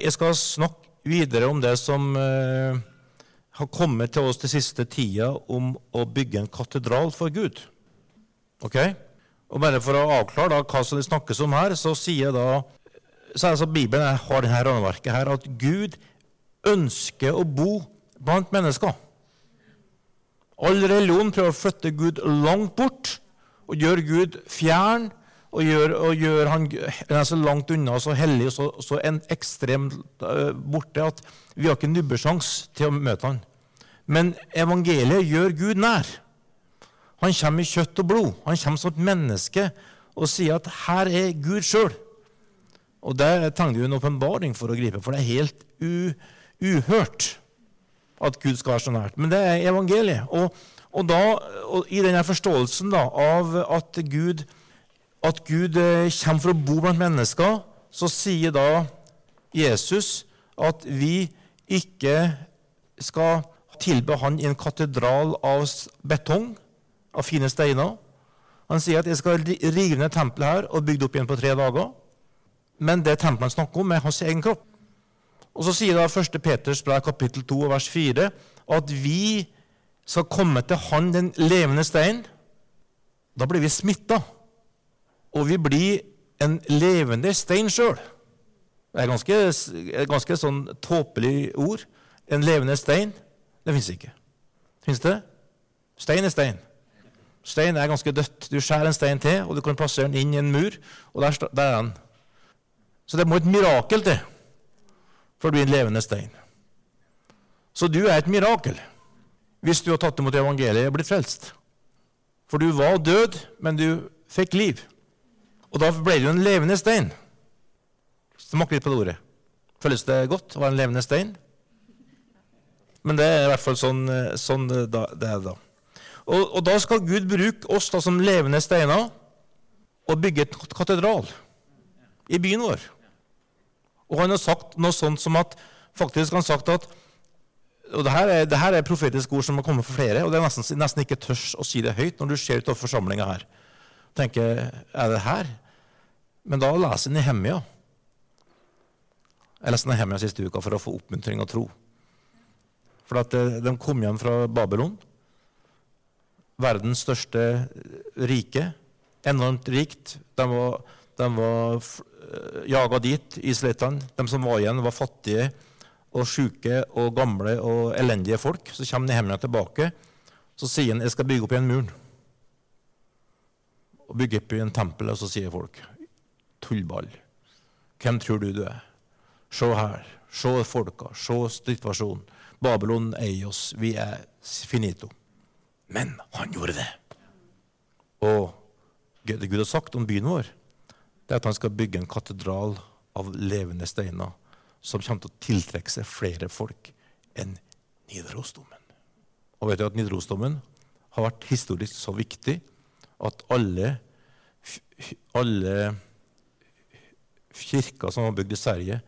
Jeg skal snakke videre om det som eh, har kommet til oss den siste tida om å bygge en katedral for Gud. Ok? Og bare For å avklare da, hva som det snakkes om her, så sier da, så er det så Bibelen har dette rammeverket her, at Gud ønsker å bo blant mennesker. All religion prøver å flytte Gud langt bort og gjøre Gud fjern og gjør, og gjør han er så langt unna, så hellig og så, så ekstremt uh, borte at vi har ikke nubbesjans til å møte han. Men evangeliet gjør Gud nær. Han kommer i kjøtt og blod. Han kommer som et menneske og sier at 'her er Gud sjøl'. Og det trenger du en åpenbaring for å gripe, for det er helt uhørt at Gud skal være så nært. Men det er evangeliet. Og, og, da, og i denne forståelsen da, av at Gud, at Gud eh, kommer for å bo blant mennesker, så sier da Jesus at vi ikke skal tilbe han i en katedral av betong, av fine steiner. Han sier at jeg skal rive ned tempelet her og bygge det opp igjen på tre dager. Men det tempelet han snakker om, er hans egen kropp. Og Så sier da 1. Peters brev kapittel 2 vers 4 at vi skal komme til Han den levende stein. Da blir vi smitta, og vi blir en levende stein sjøl. Det er ganske, ganske sånn tåpelig ord. En levende stein. Det fins ikke. Fins det? Stein er stein. Stein er ganske dødt. Du skjærer en stein til, og du kan plassere den inn i en mur, og der, der er den. Så det må et mirakel til for du er en levende stein. Så du er et mirakel hvis du har tatt imot evangeliet og blitt frelst. For du var død, men du fikk liv. Og da ble det jo en levende stein. Smak litt på det ordet. Føles det godt å være en levende stein? Men det er i hvert fall sånn, sånn det er da. Og, og, da skal Gud bruke oss da som levende steiner og bygge et katedral i byen vår. Og han har sagt noe sånt som at faktisk han sagt at og det her, er, det her er profetiske ord som har kommet for flere, og det er nesten, nesten ikke tørs å si det høyt når du ser utover forsamlinga her. tenker, Er det her? Men da leser Nehemia. Jeg leste Nehemia siste uka for å få oppmuntring og tro. For at eh, de kom hjem fra Babylon, verdens største rike, enormt rikt. De var, de var Eh, jaga dit, israelittene. De som var igjen, var fattige og syke og gamle og elendige folk. Så kommer Nehemia tilbake. Så sier han jeg skal bygge opp igjen muren. Og bygge opp igjen tempelet, og så sier folk tullball. Hvem tror du du er? Se her. Se folka. Se situasjonen. Babylon eier oss. Vi er finito. Men han gjorde det. Og det Gud har sagt om byen vår, det er at han skal bygge en katedral av levende steiner som kommer til å tiltrekke seg flere folk enn Nidarosdomen. Og vet du at Nidarosdomen har vært historisk så viktig at alle, alle kirker som var bygd i Sverige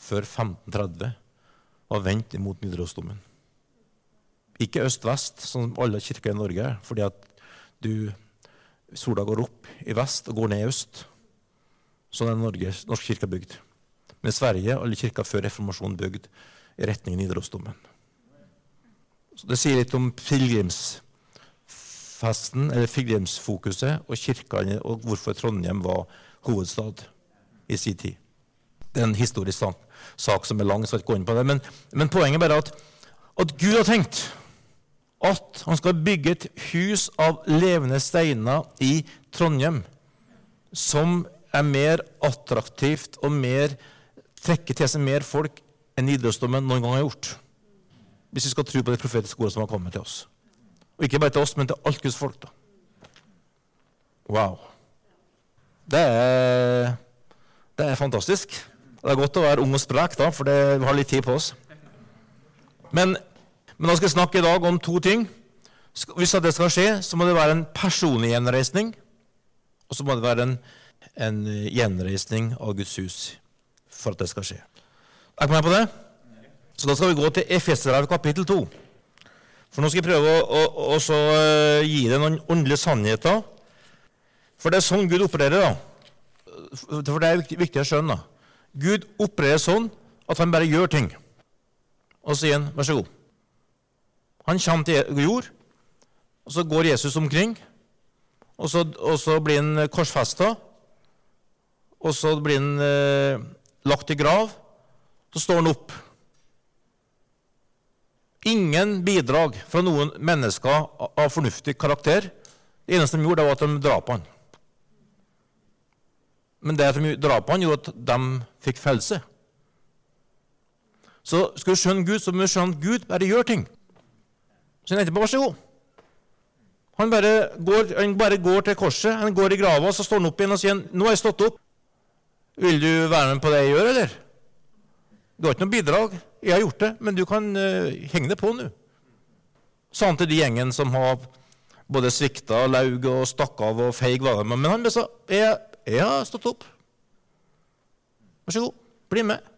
før 1530, var vendt mot Nidarosdomen. Ikke øst-vest, som alle kirker i Norge er, fordi at du, sola går opp i vest og går ned i øst. Sånn er Norge, norsk kirke bygd. Men i Sverige, alle kirker før reformasjonen bygd i retning Nidarosdomen. Det sier litt om pilegrimsfesten, pilegrimsfokuset, og kirkene, og hvorfor Trondheim var hovedstad i sin tid. Det er en historisk sak, som er lang, jeg skal ikke gå inn på det. Men, men poenget er bare at, at Gud har tenkt at han skal bygge et hus av levende steiner i Trondheim som er mer attraktivt og mer, trekker til seg mer folk enn idrettsdommen noen gang har gjort. Hvis vi skal tro på det profetiske ordet som har kommet til oss. Og ikke bare til oss, men til alt Guds folk. da. Wow. Det er, det er fantastisk. Det er godt å være ung og sprek, da, for vi har litt tid på oss. Men, men da skal jeg snakke i dag om to ting. Hvis det skal skje, så må det være en personlig gjenreisning. Og så må det være en en gjenreisning av Guds hus for at det skal skje. Er dere med på det? Så da skal vi gå til Efeserbrevet kapittel 2. For nå skal jeg prøve å, å, å uh, gi deg noen åndelige sannheter. For det er sånn Gud opererer. da. For det er viktig, viktig å skjønne. Gud opererer sånn at han bare gjør ting. Og så sier han, 'Vær så god'. Han kommer til jord, og så går Jesus omkring. Og så, og så blir han korsfesta, og så blir han eh, lagt i grav. Så står han opp. Ingen bidrag fra noen mennesker av fornuftig karakter. Det eneste de gjorde, var at de drap han. Men det som drap han, gjorde at de fikk frelse. Så skal du skjønne Gud, så må du skjønne at Gud bare gjør ting. Så han etterpå, vær så god. Han bare, går, han bare går til korset, han går i grava, så står han opp igjen og sier nå har jeg stått opp. Vil du være med på det jeg gjør, eller? Du har ikke noe bidrag. Jeg har gjort det, men du kan uh, henge det på nå. Sa han til de gjengen som har både svikta, laug og stakk av og feig var det. Men han sa jeg, har stått opp. Vær så god, bli med.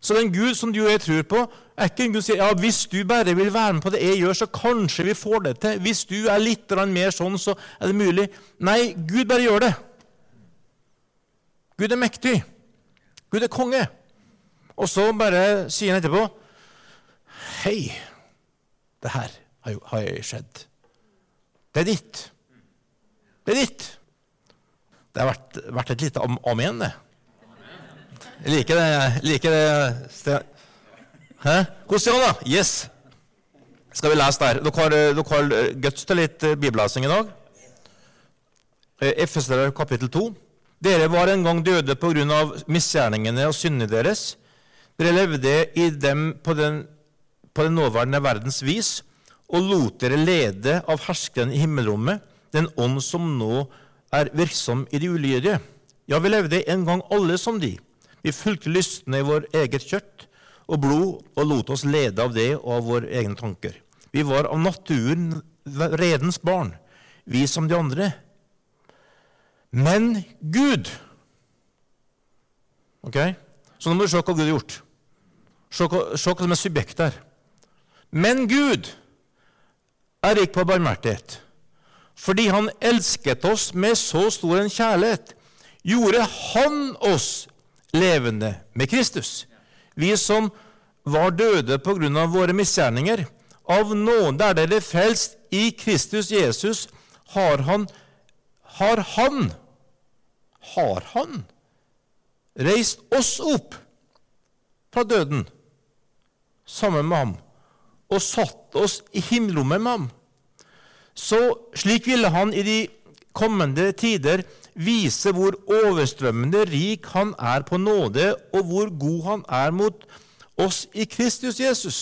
Så den Gud som du og jeg tror på, er ikke en Gud som sier ja, hvis du bare vil være med på det jeg gjør, så kanskje vi får det til. Hvis du er litt mer sånn, så er det mulig. Nei, Gud bare gjør det. Gud er mektig. Gud er konge. Og så bare sier han etterpå Hei, det her har jo skjedd. Det er ditt. Det er ditt. Det har vært, vært et lite amen, det. Jeg liker det. liker det. Hæ? Hvordan da? Yes. Skal vi lese der? Dere har, dere har guts til litt eh, bibellesing i dag. Eh, kapittel 2. Dere var en gang døde på grunn av misgjerningene og syndene deres. Dere levde i dem på den, på den nåværende verdens vis og lot dere lede av herskeren i himmelrommet, den ånd som nå er virksom i de ulydige. Ja, vi levde en gang alle som de. Vi fulgte lystne i vår eget kjøtt og blod og lot oss lede av det og av våre egne tanker. Vi var av naturen redens barn, vi som de andre. Men Gud Ok? Så nå må du se hva Gud har gjort. Se, se hva som er subjektet her. Men Gud er rik på barmhjertighet. Fordi Han elsket oss med så stor en kjærlighet, gjorde Han oss levende med Kristus. Vi som var døde på grunn av våre misgjerninger. Av nåde er dere frelst i Kristus Jesus. Har han Har han Har han reist oss opp fra døden sammen med ham og satt oss i himmelrommet med ham? Så slik ville han i de kommende tider vise hvor overstrømmende rik han er på nåde, og hvor god han er mot oss i Kristus Jesus.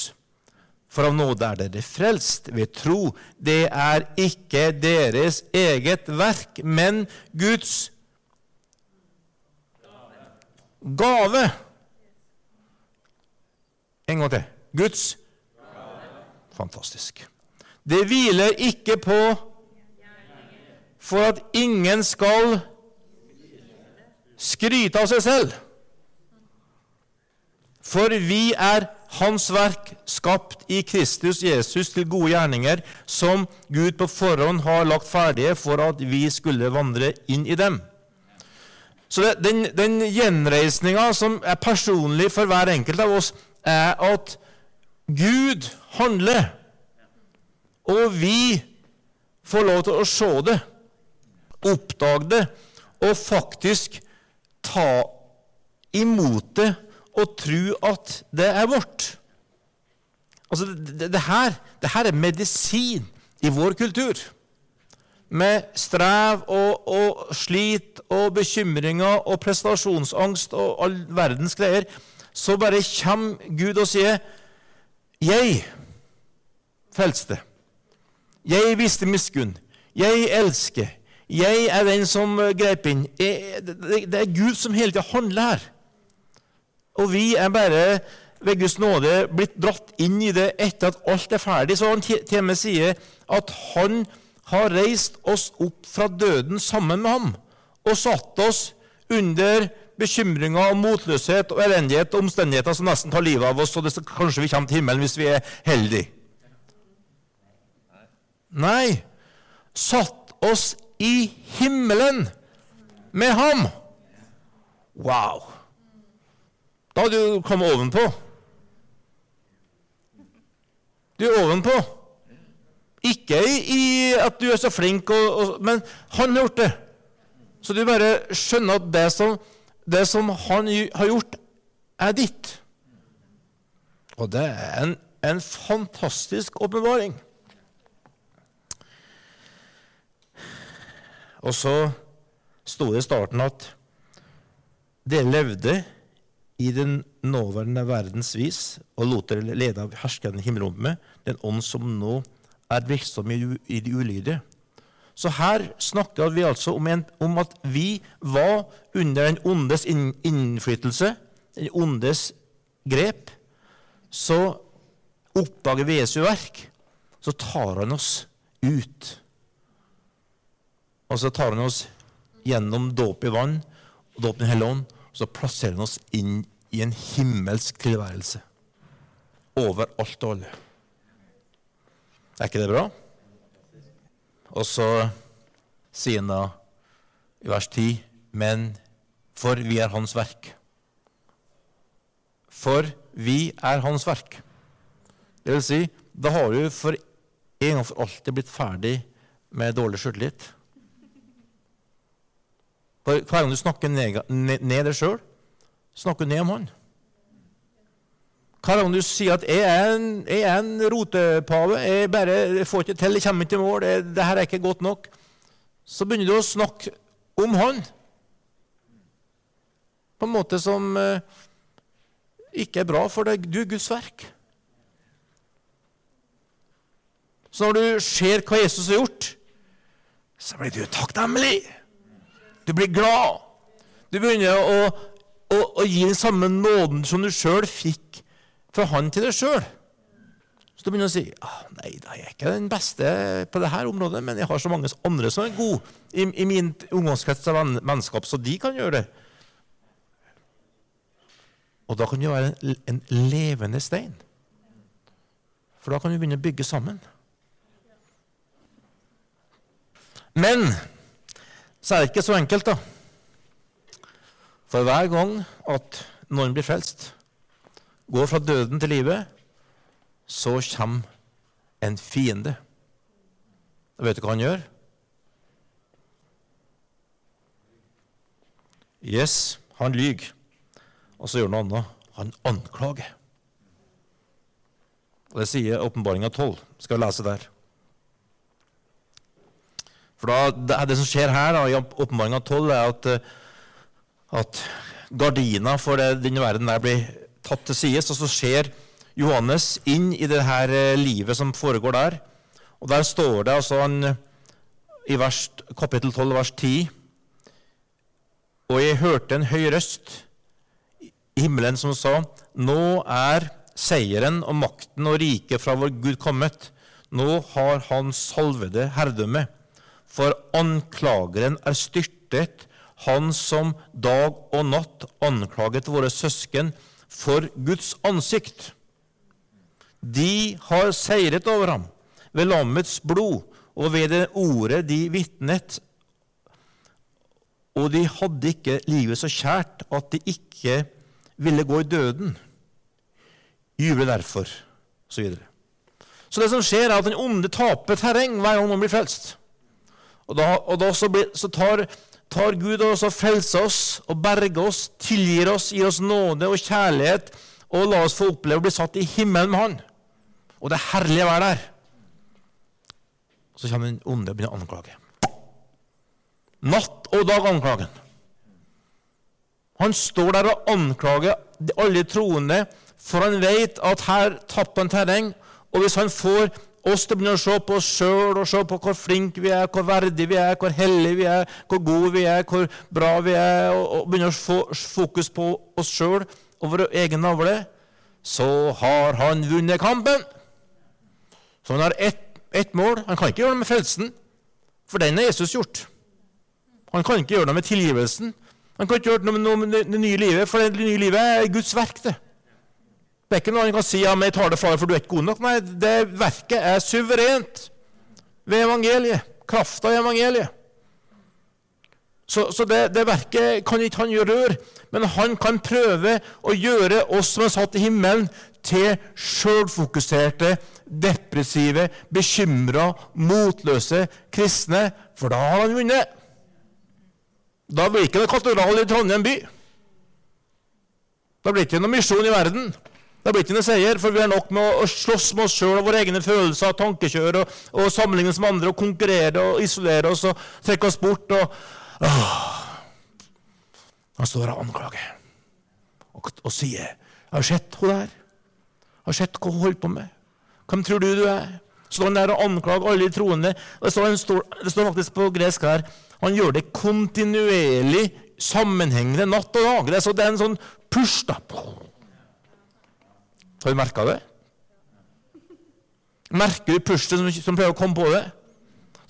For av nåde er dere frelst ved tro. Det er ikke deres eget verk, men Guds gave. En gang til. Guds Fantastisk. Det hviler ikke på for at ingen skal skryte av seg selv. For vi er Hans verk, skapt i Kristus Jesus til gode gjerninger, som Gud på forhånd har lagt ferdige for at vi skulle vandre inn i dem. Så det, Den, den gjenreisninga som er personlig for hver enkelt av oss, er at Gud handler, og vi får lov til å se det oppdage det og faktisk ta imot det og tro at det er vårt. Altså, det, det, her, det her er medisin i vår kultur. Med strev og, og, slit og bekymringer og prestasjonsangst og all verdens greier, så bare kommer Gud og sier 'Jeg frelste'. 'Jeg viste miskunn'. 'Jeg elsker'. Jeg er den som eh, grep inn. Det er Gud som hele tida handler her. Og vi er bare ved Guds nåde blitt dratt inn i det etter at alt er ferdig. Så han til og med sier at han har reist oss opp fra døden sammen med ham og satt oss under bekymringer og motløshet og elendighet og omstendigheter som nesten tar livet av oss, og det, kanskje vi kommer til himmelen hvis vi er heldige. Nei, satt oss i himmelen med ham. Wow! Da hadde du kommet ovenpå. Du er ovenpå. Ikke i, at du er så flink, og, og, men han har gjort det. Så du bare skjønner at det som, det som han har gjort, er ditt. Og det er en, en fantastisk åpenbaring. Og så sto det i starten at dere levde i den nåværende verdens vis og lot dere lede av herskende himmelrommet, den ånd som nå er virksom i, i de ulydige. Så her snakker vi altså om, en, om, at vi var under den ondes innflytelse, den ondes grep. Så oppdager vi Jesu verk, så tar han oss ut. Og så tar han oss gjennom dåp i vann og dåp i Hellige Ånd, og så plasserer han oss inn i en himmelsk tilværelse. Over alt og alle. Er ikke det bra? Og så sier han da i vers 10.: Men for vi er Hans verk. For vi er Hans verk. Det vil si, da har du for en gang for alltid blitt ferdig med dårlig sjøltillit. Hver gang du snakker ned, deg sjøl, snakker du ned om han. Hver gang du sier at 'jeg er en, jeg er en rotepave, jeg bare får ikke til, jeg kommer ikke til mål', det, 'det her er ikke godt nok', så begynner du å snakke om han på en måte som uh, ikke er bra for deg. Du er Guds verk. Så når du ser hva Jesus har gjort, så blir du takknemlig. Du blir glad. Du begynner å, å, å gi den samme nåden som du sjøl fikk fra han til deg sjøl. Så du begynner å si ah, nei, da er jeg ikke den beste på dette området, men jeg har så mange andre som er gode i, i min omgangskrets av vennskap, så de kan gjøre det. Og da kan du være en, en levende stein. For da kan vi begynne å bygge sammen. Men så er det ikke så enkelt, da. For hver gang at noen blir frelst, går fra døden til livet, så kommer en fiende. Og vet du hva han gjør? Yes, han lyver. Og så gjør han noe annet. Han anklager. Og Det sier åpenbaringa 12. Skal vi lese der. For da, det, det, som skjer her da, i oppmaringa 12, er at, at gardina for det, denne verden der blir tatt til sides, og så ser Johannes inn i det her eh, livet som foregår der. Og der står det altså han, i vers, kapittel 12, vers 10 Og jeg hørte en høy røst i himmelen som sa:" Nå er seieren og makten og riket fra vår Gud kommet. Nå har Han salvede herredømme. For anklageren er styrtet, han som dag og natt anklaget våre søsken for Guds ansikt. De har seiret over ham ved lammets blod og ved det ordet de vitnet. Og de hadde ikke livet så kjært at de ikke ville gå i døden. Juble derfor, så videre. Så det som skjer, er at den onde taper terreng hver gang noen blir frelst. Og da, og da så, blir, så tar, tar, Gud og så frelser oss og berger oss, tilgir oss, gir oss nåde og kjærlighet, og la oss få oppleve å bli satt i himmelen med Han. Og det er herlig å være der. Så kommer den onde og begynner å anklage. Natt og dag anklagen. Han står der og anklager alle troende, for han vet at her tapper han terreng. Og hvis han får oss til å begynne å se på oss sjøl og se på hvor flinke vi er, hvor verdige vi er, hvor hellige vi er, hvor gode vi er, hvor bra vi er, og, og begynne å få fokus på oss sjøl og vår egen navle, så har han vunnet kampen. Så han har ett et mål. Han kan ikke gjøre noe med frelsen, for den har Jesus gjort. Han kan ikke gjøre noe med tilgivelsen, han kan ikke gjøre noe med det nye livet, for det nye livet er Guds verk. Det Det er ikke noe han kan si ja, jeg tar det fra deg, for du er ikke god nok. Nei, det verket er suverent ved evangeliet. Krafta i evangeliet. Så, så det, det, verket kan ikke han gjøre rør, men han kan prøve å gjøre oss som er satt i himmelen, til sjølfokuserte, depressive, bekymra, motløse kristne. For da har han vunnet. Da blir ikke det katedral i Trondheim by. Da blir det ikke noe misjon i verden. Da blir det ikke noe seier, for vi er nok med å slåss med oss sjøl og våre egne følelser og tankekjør og, og sammenligne oss med andre og konkurrere og isolere oss og trekke oss bort. og. Han står og anklager og, og sier 'Jeg har sett hun der. Jeg har sett hva hun holder på med. Hvem tror du du er?' Står han der og anklager alle de troende. Det står, det står faktisk på gresk her han gjør det kontinuerlig, sammenhengende, natt og dag. Det er, så, det er en sånn push. da. Har du merka det? Merker du pushet som, som prøver å komme på det?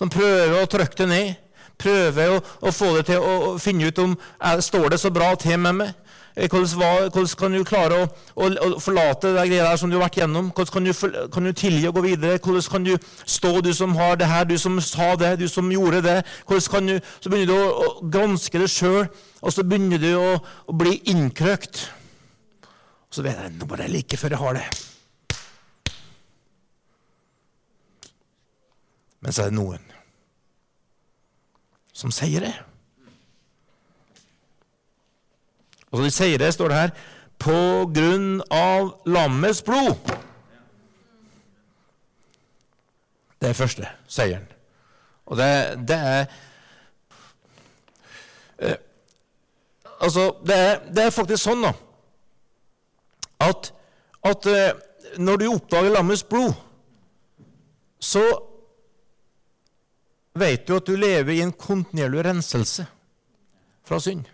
Som prøver å trykke det ned? prøver å, å, få det til å, finne ut om er, står det så bra til med meg. Eh, hvordan, hvordan kan du klare å, å, å forlate det greia som du har vært gjennom? Hvordan kan du, kan du tilgi og gå videre? Hvordan kan du stå, du som har det her, du som sa det, du som gjorde det? Hvordan kan du, Så begynner du å, å granske det sjøl, og så begynner du å, å bli innkrøkt. Så vet jeg nå bare like før jeg har det. Men så er det noen som sier det. Og de sier det, står det her, på grunn av lammets blod. Det er første seieren. Og det, det er eh, Altså, det er, det er, faktisk sånn da, at, at eh, når du oppdager lammets blod, så vet du at du lever i en kontinuerlig renselse fra synd.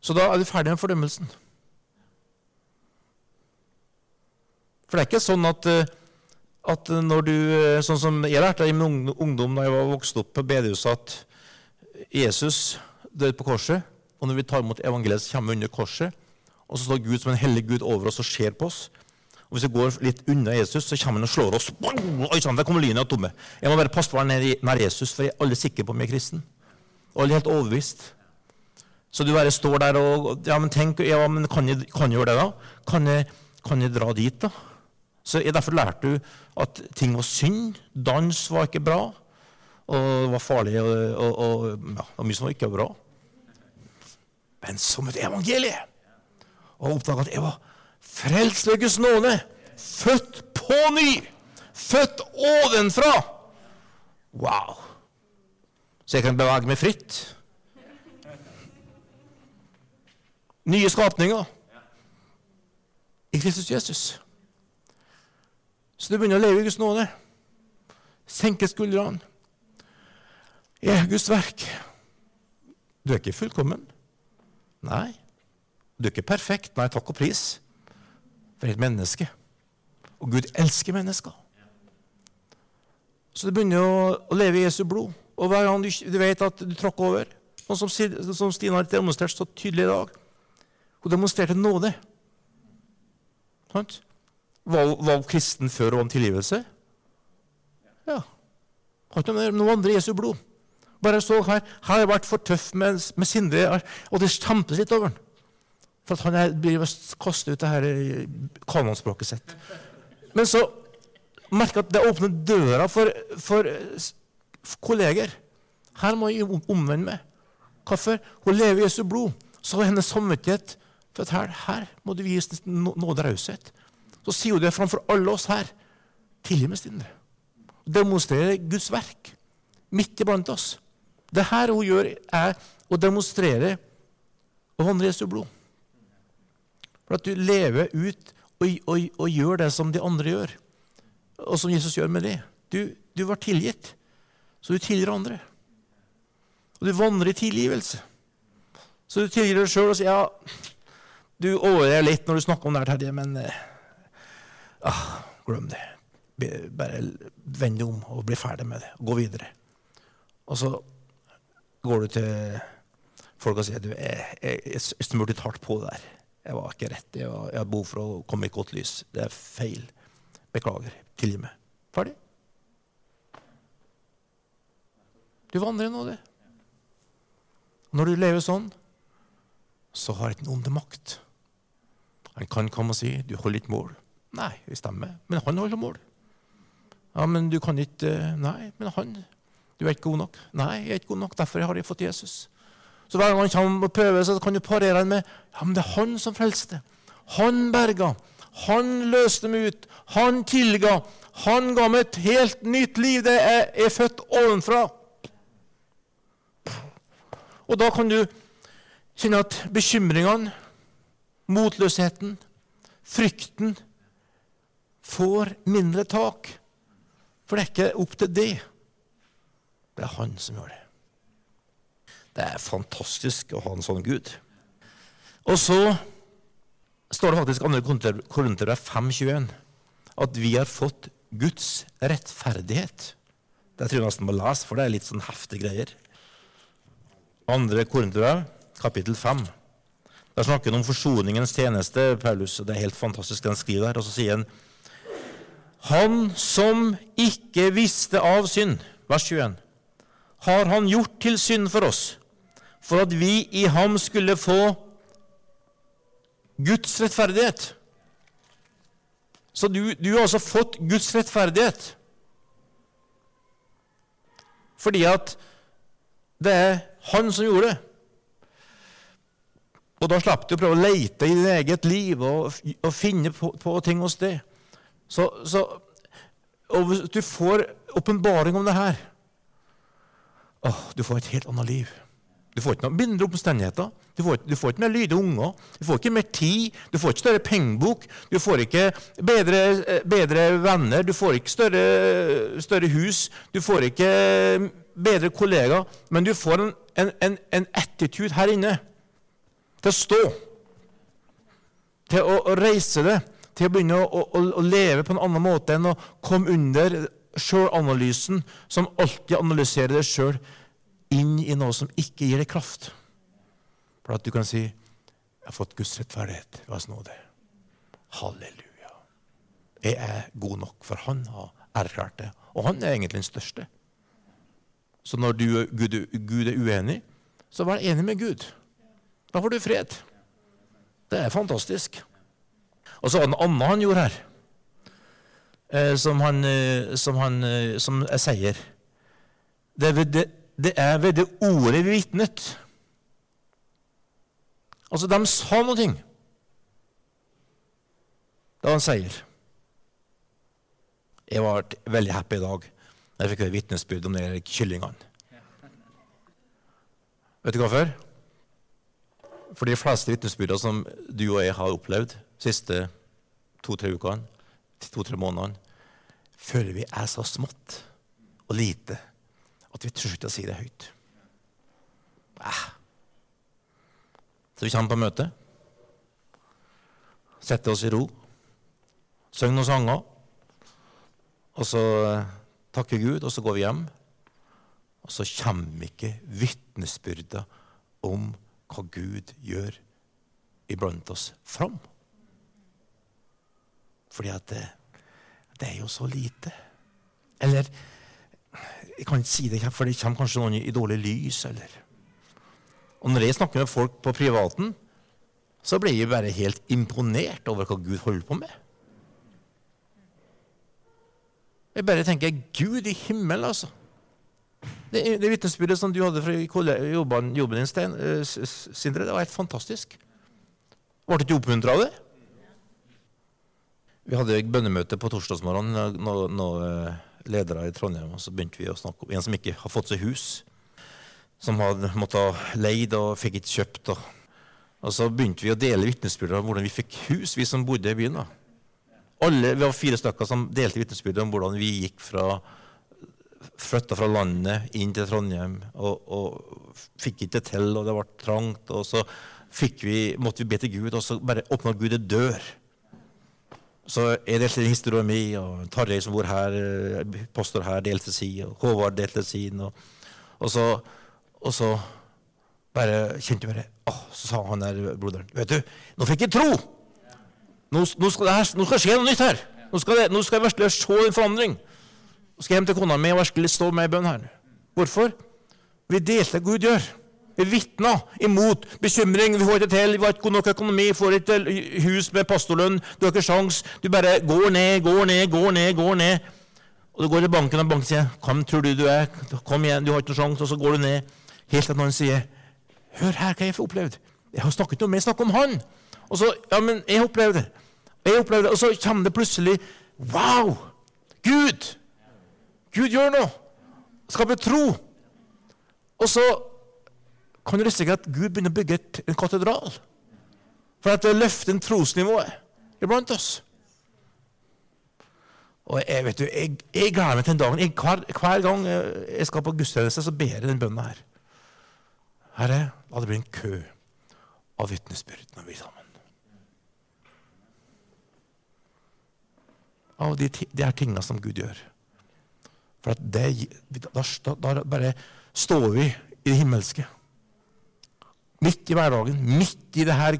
Så da er du ferdig med fordømmelsen. For det er ikke sånn at, eh, at når du eh, Sånn som jeg lærte i min ungdom da jeg var vokst opp på bedehuset, at Jesus døde på korset. Og når vi tar imot evangeliet, så kommer vi under korset. Og så står Gud som en hellig Gud over oss og ser på oss. Og Hvis vi går litt unna Jesus, så kommer han og slår oss. Oi sann, der kommer lynet av tomme. Jeg må bare passe på nær Jesus, for jeg er aldri sikker på om jeg er kristen. Og alle helt overbevist. Så du bare står der og Ja, men tenk, ja, men kan jeg, kan jeg gjøre det, da? Kan jeg, kan jeg, dra dit, da? Så jeg Derfor lærte du at ting var synd. Dans var ikke bra. Og det var farlig, og, og, og ja, var mye som ikke bra. Men som et evangelie! Og oppdaga at jeg var Frelst ved Guds nåde. Født på ny. Født ovenfra. Wow! Så jeg kan bevege meg fritt. Nye skapninger i Kristus Jesus. Så du begynner å leve i Guds nåde. Senke skuldrene. Jeg er Guds verk. Du er ikke fullkommen. Nei. Du er ikke perfekt. Nei, takk og pris for et menneske. Og Gud elsker mennesker. Så du begynner å, å leve i Jesu blod. Og hver gang du, du vet at du tråkker over Sånn som, som Stine har demonstrert så tydelig i dag. Hun demonstrerte nåde. Sant? Var, var kristen før hun om tilgivelse? Ja. Har ikke noe andre Jesu blod. Bare så her, her har jeg vært for tøff med, med Sindre, og det kjempes litt over den. For at han blir kastet ut det her kanonspråket sitt. Men så merker jeg at det åpner døra for, for kolleger. Her må jeg omvende meg. Hvorfor? Hun lever i Jesu blod. Så har hennes samvittighet for at her, her må du vise nåde og raushet. Så sier hun det framfor alle oss her. Tilgi meg, Sindre. Demonstrerer Guds verk midt iblant oss. Det her hun gjør, er å demonstrere og vandre Jesu blod. For at du lever ut og, og, og, gjør det som de andre gjør, og som Jesus gjør med det. Du, du var tilgitt, så du tilgir andre. Og du vandrer i tilgivelse. Så du tilgir deg sjøl og sier ja, du overgjør litt når du snakker om det, Terje, men eh, ah, glem det. Bare vend deg om og bli ferdig med det. Gå videre. Og så går du til folk og sier du, jeg, jeg, jeg smurte hardt på der. Jeg var ikke rett. Jeg, var, jeg har behov for å komme i godt lys. Det er feil. Beklager. Tilgi meg. Ferdig. Du vandrer i du. Når du lever sånn, så har ikke den onde makt. Han kan komme og si 'du holder ikke mål'. Nei, det stemmer, men han holder mål. Ja, men du kan ikke Nei, men han Du er ikke god nok. Nei, jeg er ikke god nok, derfor har jeg fått Jesus. Så hver gang han kommer og prøver, så kan du parere han med ja, men det er han som frelste. Han berga. Han løste meg ut. Han tilga. Han ga meg et helt nytt liv. Det er, er født ovenfra. Og da kan du kjenne at bekymringene, motløsheten, frykten får mindre tak. For det er ikke opp til det. Det er han som gjør det. Det er fantastisk å ha en sånn Gud. Og så står det faktisk i 2. Korinter 5,21 at vi har fått Guds rettferdighet. Det tror jeg nesten må lese, for det er litt sånn heftige greier. 2. Korinterbrev, kapittel 5. Der snakker han om forsoningens tjeneste, Paulus, og det er helt fantastisk det han skriver der. Og så sier han Han som ikke visste av synd, vers 21, har han gjort til synd for oss, for at vi i ham skulle få Guds rettferdighet. Så du, du har altså fått Guds rettferdighet. Fordi at det er han som gjorde det. Og da slapp du å prøve å leite i ditt eget liv og, og finne på, på, ting hos det. Så, så, og hvis du får åpenbaring om det her åh, Du får et helt annet liv. Du får ikke noen mindre omstendigheter. Du får, du får, ikke mer lydige unger. Du får ikke mer tid. Du får ikke større pengebok. Du får ikke bedre, bedre venner. Du får ikke større, større, hus. Du får ikke bedre kollegaer. Men du får en, en, en, en attitude her inne til å stå. Til å, å reise det. Til å begynne å, å, å, leve på en annen måte enn å komme under sjølanalysen, som alltid analyserer deg sjøl inn i noe som ikke gir deg kraft. For at du kan si 'Jeg har fått Guds rettferdighet ved hans nåde'. Halleluja. Jeg er god nok, for han har erklært det. Og han er egentlig den største. Så når du, Gud, Gud er uenig, så vær enig med Gud. Da får du fred. Det er fantastisk. Og så var det noe annet han gjorde her, som, han, eh, som, han, eh, som jeg sier. Det er det det er ved det ordet vi vitnet. Altså, de sa noe. Det han sier. Jeg var veldig happy i dag da jeg fikk høre vitnesbyrd om de kyllingene. Vet du hvorfor? For de fleste vitnesbyrdene som du og jeg har opplevd de siste to-tre ukene, to-tre månedene, føler vi er så smått og lite at vi tør ikke å si det høyt. Ah. Så vi kommer på møte, setter oss i ro, synger noen sanger, og så eh, takker Gud, og så går vi hjem. Og så kommer ikke vitnesbyrda om hva Gud gjør iblant oss, fram. Fordi at det, det er jo så lite. Eller jeg kan ikke si det, for det kommer kanskje noen i dårlig lys. eller... Og når jeg snakker med folk på privaten, så blir jeg bare helt imponert over hva Gud holder på med. Jeg bare tenker Gud i himmelen, altså. Det, det vitnesbyrdet som du hadde fra jobben, jobben din, uh, Sindre, det var helt fantastisk. Ble du ikke oppmuntra av det? Vi hadde bønnemøte på torsdagsmorgenen. Nå, nå, ledere i Trondheim, og så begynte vi å snakke om en som ikke har fått seg hus. Som hadde måttet leid og fikk ikke kjøpt. Og, og så begynte vi å dele vitnesbyrd om hvordan vi fikk hus, vi som bodde i byen. da. Alle, vi var fire stykker som delte vitnesbyrd om hvordan vi gikk fra flytta fra landet inn til Trondheim og, og fikk ikke til, og det ble trangt. Og så vi, måtte vi be til Gud, og så bare åpna Gud en dør. Så jeg delte historien min, og Tarjei som bor her, eh, pastor her, delte si, og Håvard delte sin. Og, og, så, og så bare kjente jeg bare oh, Så sa han der broderen Vet du, nå fikk jeg tro! Nå, nå, skal, det her, nå skal det skje noe nytt her. Nå skal, det, nå skal jeg virkelig se en forandring. Nå skal jeg hjem til kona mi og virkelig stå med i bønn her. Hvorfor? Vi delte Gud gjør. Vi vitna imot bekymring. Vi får ikke til, vi har ikke god nok økonomi, får ikke hus med pastorlønn. Du har ikke sjans. Du bare går ned, går ned, går ned. går ned. Og Du går til banken, og banken sier 'Hvem tror du du er?' 'Kom igjen, du har ikke noen sjans.' Og så går du ned. Helt til noen sier 'Hør her, hva jeg har opplevd.' 'Jeg har snakket om meg, snakk om han.' Og så 'Ja, men jeg opplevde det.' Jeg opplevde det. Og så kommer det plutselig 'Wow! Gud! Gud gjør noe!' Skaper tro. Og så kan du risikere at Gud begynner å bygge et, en katedral. For at det løfter en trosnivået iblant oss. Og jeg, vet du, jeg, jeg gleder meg til den dagen. Jeg, hver, hver, gang jeg skal på gudstjeneste, så ber jeg den bønnen her. Herre, la det bli en kø av vitnesbyrd når vi er sammen. Av de, de her tingene som Gud gjør. For det, da, da, da bare står vi i det himmelske. Midt i hverdagen, midt i det her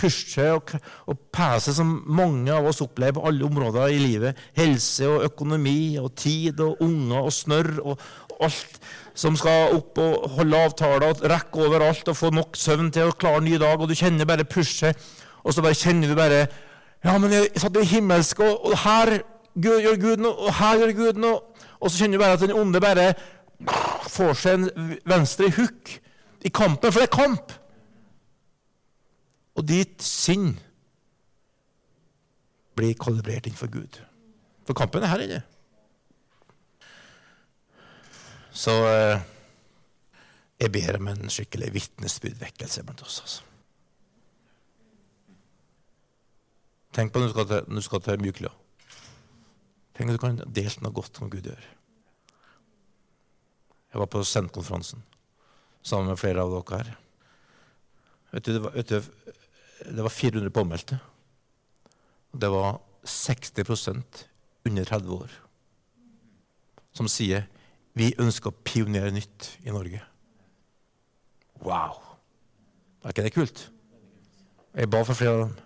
pushet og, og peset som mange av oss opplever på alle områder i livet. Helse og økonomi og tid og unger og snørr og, alt som skal opp og holde avtaler og rekke overalt og få nok søvn til å klare en ny dag. Og du kjenner bare pushet, og så bare kjenner du bare Ja, men jeg satt i himmelsk, og, og her gjør Gud noe, og her gjør Gud noe. Og så kjenner du bare at den onde bare får seg en venstre hook i kampen, for det er kamp. Og ditt sinn blir kalibrert innenfor Gud. For kampen er her inne. Så eh, jeg ber om en skikkelig vitnesbyrdvekkelse blant oss. Altså. Tenk på når du skal til, når du skal til Myklia. Tenk at du kan dele noe godt som Gud gjør. Jeg var på Sendkonferansen sammen med flere av dere her. Vet du, det, var, vet du, det var 400 påmeldte. Det var 60% under 30 år som sier vi ønsker å pionere nytt i Norge. Wow! Er ikke det kult? Jeg ba for flere av dem.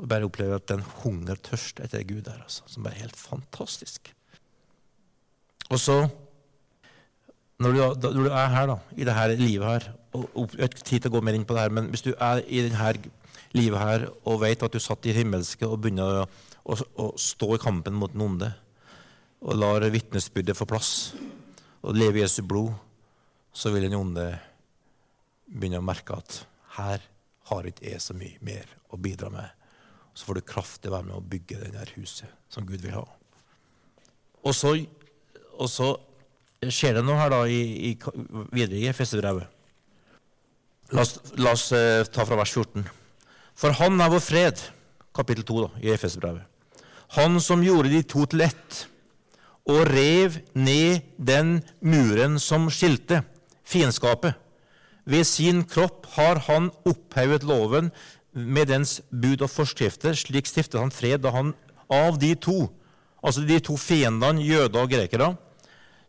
Og bare opplever at den hunger tørst etter Gud der, altså, som er helt fantastisk. Og så, når du, når du er her da, i dette livet her og, Jeg har ikke tid til å gå mer inn på det her, men hvis du er i dette livet her og vet at du satt i himmelske og begynner å, å, å stå i kampen mot den onde, og lar vitnesbyrdet få plass, og leve i Jesu blod, så vil den onde begynne å merke at her har ikke jeg så mye mer å bidra med. Så får du kraft til å være med å bygge det huset som Gud vil ha. Og så og så skjer det noe her da i, i, videre i Efeserbrevet. La, la oss uh, ta fra vers 14. For Han er vår fred, kapittel 2 da, i Efeserbrevet. Han som gjorde de to til ett, og rev ned den muren som skilte, fiendskapet. Ved sin kropp har han opphevet loven med dens bud og forskrifter. Slik stiftet han fred da han av de to, altså de to fiendene, jøder og grekere,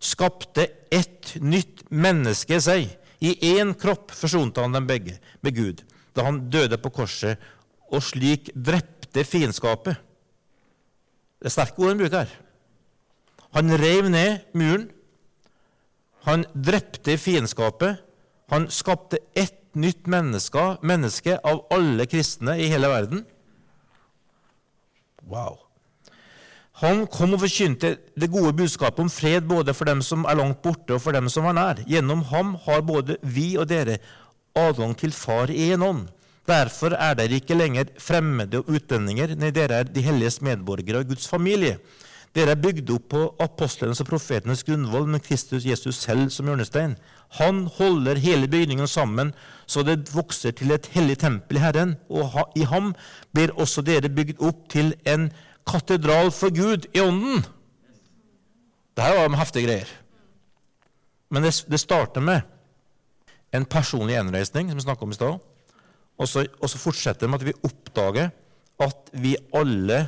skapte ett nytt menneske seg. I én kropp forsonte han dem begge med Gud da han døde på korset, og slik drepte fiendskapet. Det er sterke ord han bruker her. Han rev ned muren. Han drepte fiendskapet. Han skapte ett nytt menneske, menneske av alle kristne i hele verden. Wow. Han kom og forkynte det gode budskapet om fred både for dem som er langt borte, og for dem som er nær. Gjennom ham har både vi og dere adgang til Far i en ånd. Derfor er dere ikke lenger fremmede og utlendinger. Nei, dere er de helliges medborgere og Guds familie. Dere er bygd opp på apostlenes og profetenes grunnvoll med Kristus Jesus selv som hjørnestein. Han holder hele bygningen sammen så det vokser til et hellig tempel i Herren, og i ham blir også dere bygd opp til en katedral for Gud i ånden. Dette var heftige greier. Men det, det starter med en personlig gjenreisning, som vi snakka om i stad. Og så, og så fortsetter det med at vi oppdager at vi alle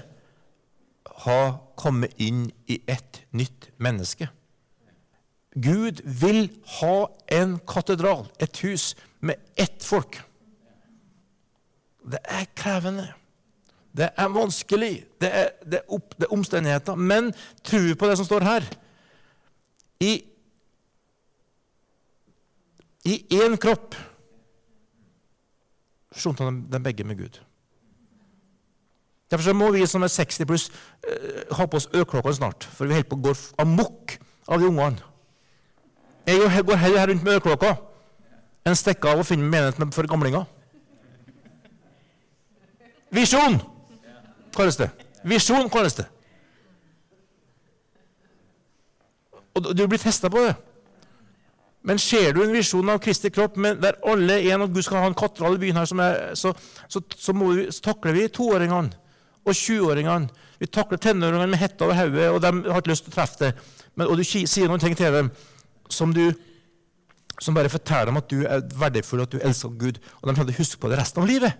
har kommet inn i et nytt menneske. Gud vil ha en katedral, et hus, med ett folk. Det er krevende. Det er vanskelig. Det er, det er, opp, det er omstendigheter. Men tro på det som står her. I I én kropp forsonte han dem begge med Gud. Derfor må vi som er 60 pluss, eh, ha på oss øreklokkene snart. For vi holder på å gå amok av de ungene. Jeg går heller rundt med øreklokka enn stikker av og finner menighet for gamlinger. Visjon kalles det. Visjon kalles det. Og du blir testa på det. Men ser du en visjon av Kristi kropp der alle er en, og Gud skal ha en katedral i byen her, er, så, så, så, vi, så, takler vi toåringene og 20-åringene. Vi takler tenåringene med hetta over hodet, og de har ikke lyst til å treffe deg. og du sier noen ting til dem som, du, som bare forteller dem at du er verdifull, at du elsker Gud, og de kommer til å huske på det resten av livet.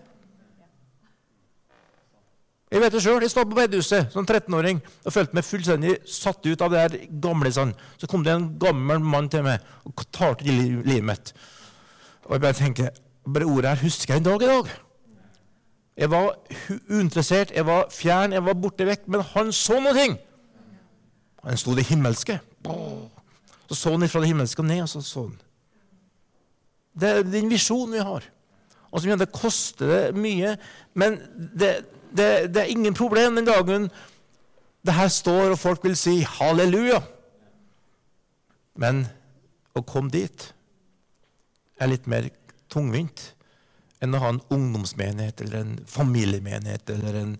Jeg vet det sjøl. Jeg stod på bedehuset som 13-åring og følte meg fullstendig satt ut av det der gamlisene. Så kom det en gammel mann til meg og tar til livet mitt. Og jeg bare tenker bare ordet her husker jeg en dag i dag. Jeg var uinteressert, jeg var fjern, jeg var borte vekk. Men han så noe. ting. Han sto det himmelske. Så så han fra det himmelske og ned, og så så han. Det er den visjonen vi har. Og som det koster det mye, men det, det, det, er ingen problem den dagen det her står, og folk vil si halleluja. Men å komme dit er litt mer tungvint enn å ha en ungdomsmenighet eller en familiemenighet eller en,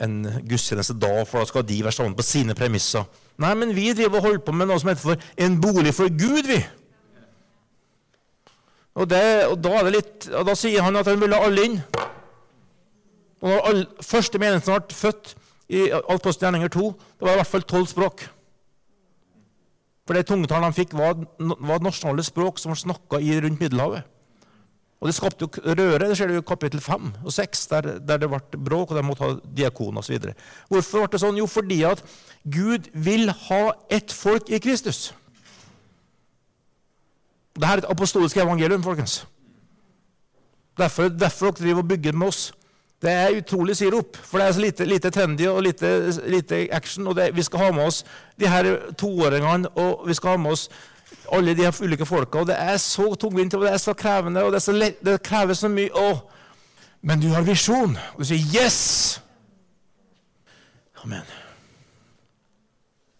en gudstjeneste da, for da skal de være sammen på sine premisser. Nei, men vi driver og holder på med noe som heter for en bolig for Gud, vi. Og, det, og da, litt, og da sier han at han vil ha alle inn. Og når all, første menigheten ble født i Apostel Gjerninger 2, det var i hvert fall tolv språk. For det tungetallet de fikk, var, var nasjonale språk som var snakka rundt Middelhavet. Og Det skapte jo røre. Det ser du i kapittel 5 og 6, der, der, det ble bråk, og de måtte ha diakon osv. Hvorfor ble det sånn? Jo, fordi at Gud vil ha ett folk i Kristus. Dette er et apostolisk evangelium, folkens. Derfor, derfor dere driver og bygger med oss. Det er utrolig sirup, for det er så lite, lite trendy og lite, lite action. og det, Vi skal ha med oss de her toåringene, og vi skal ha med oss alle de her ulike folka. og Det er så tungvint og det er så krevende, og det, så lett, det krever så mye. Å. Men du har visjon, og du sier 'yes'. Amen.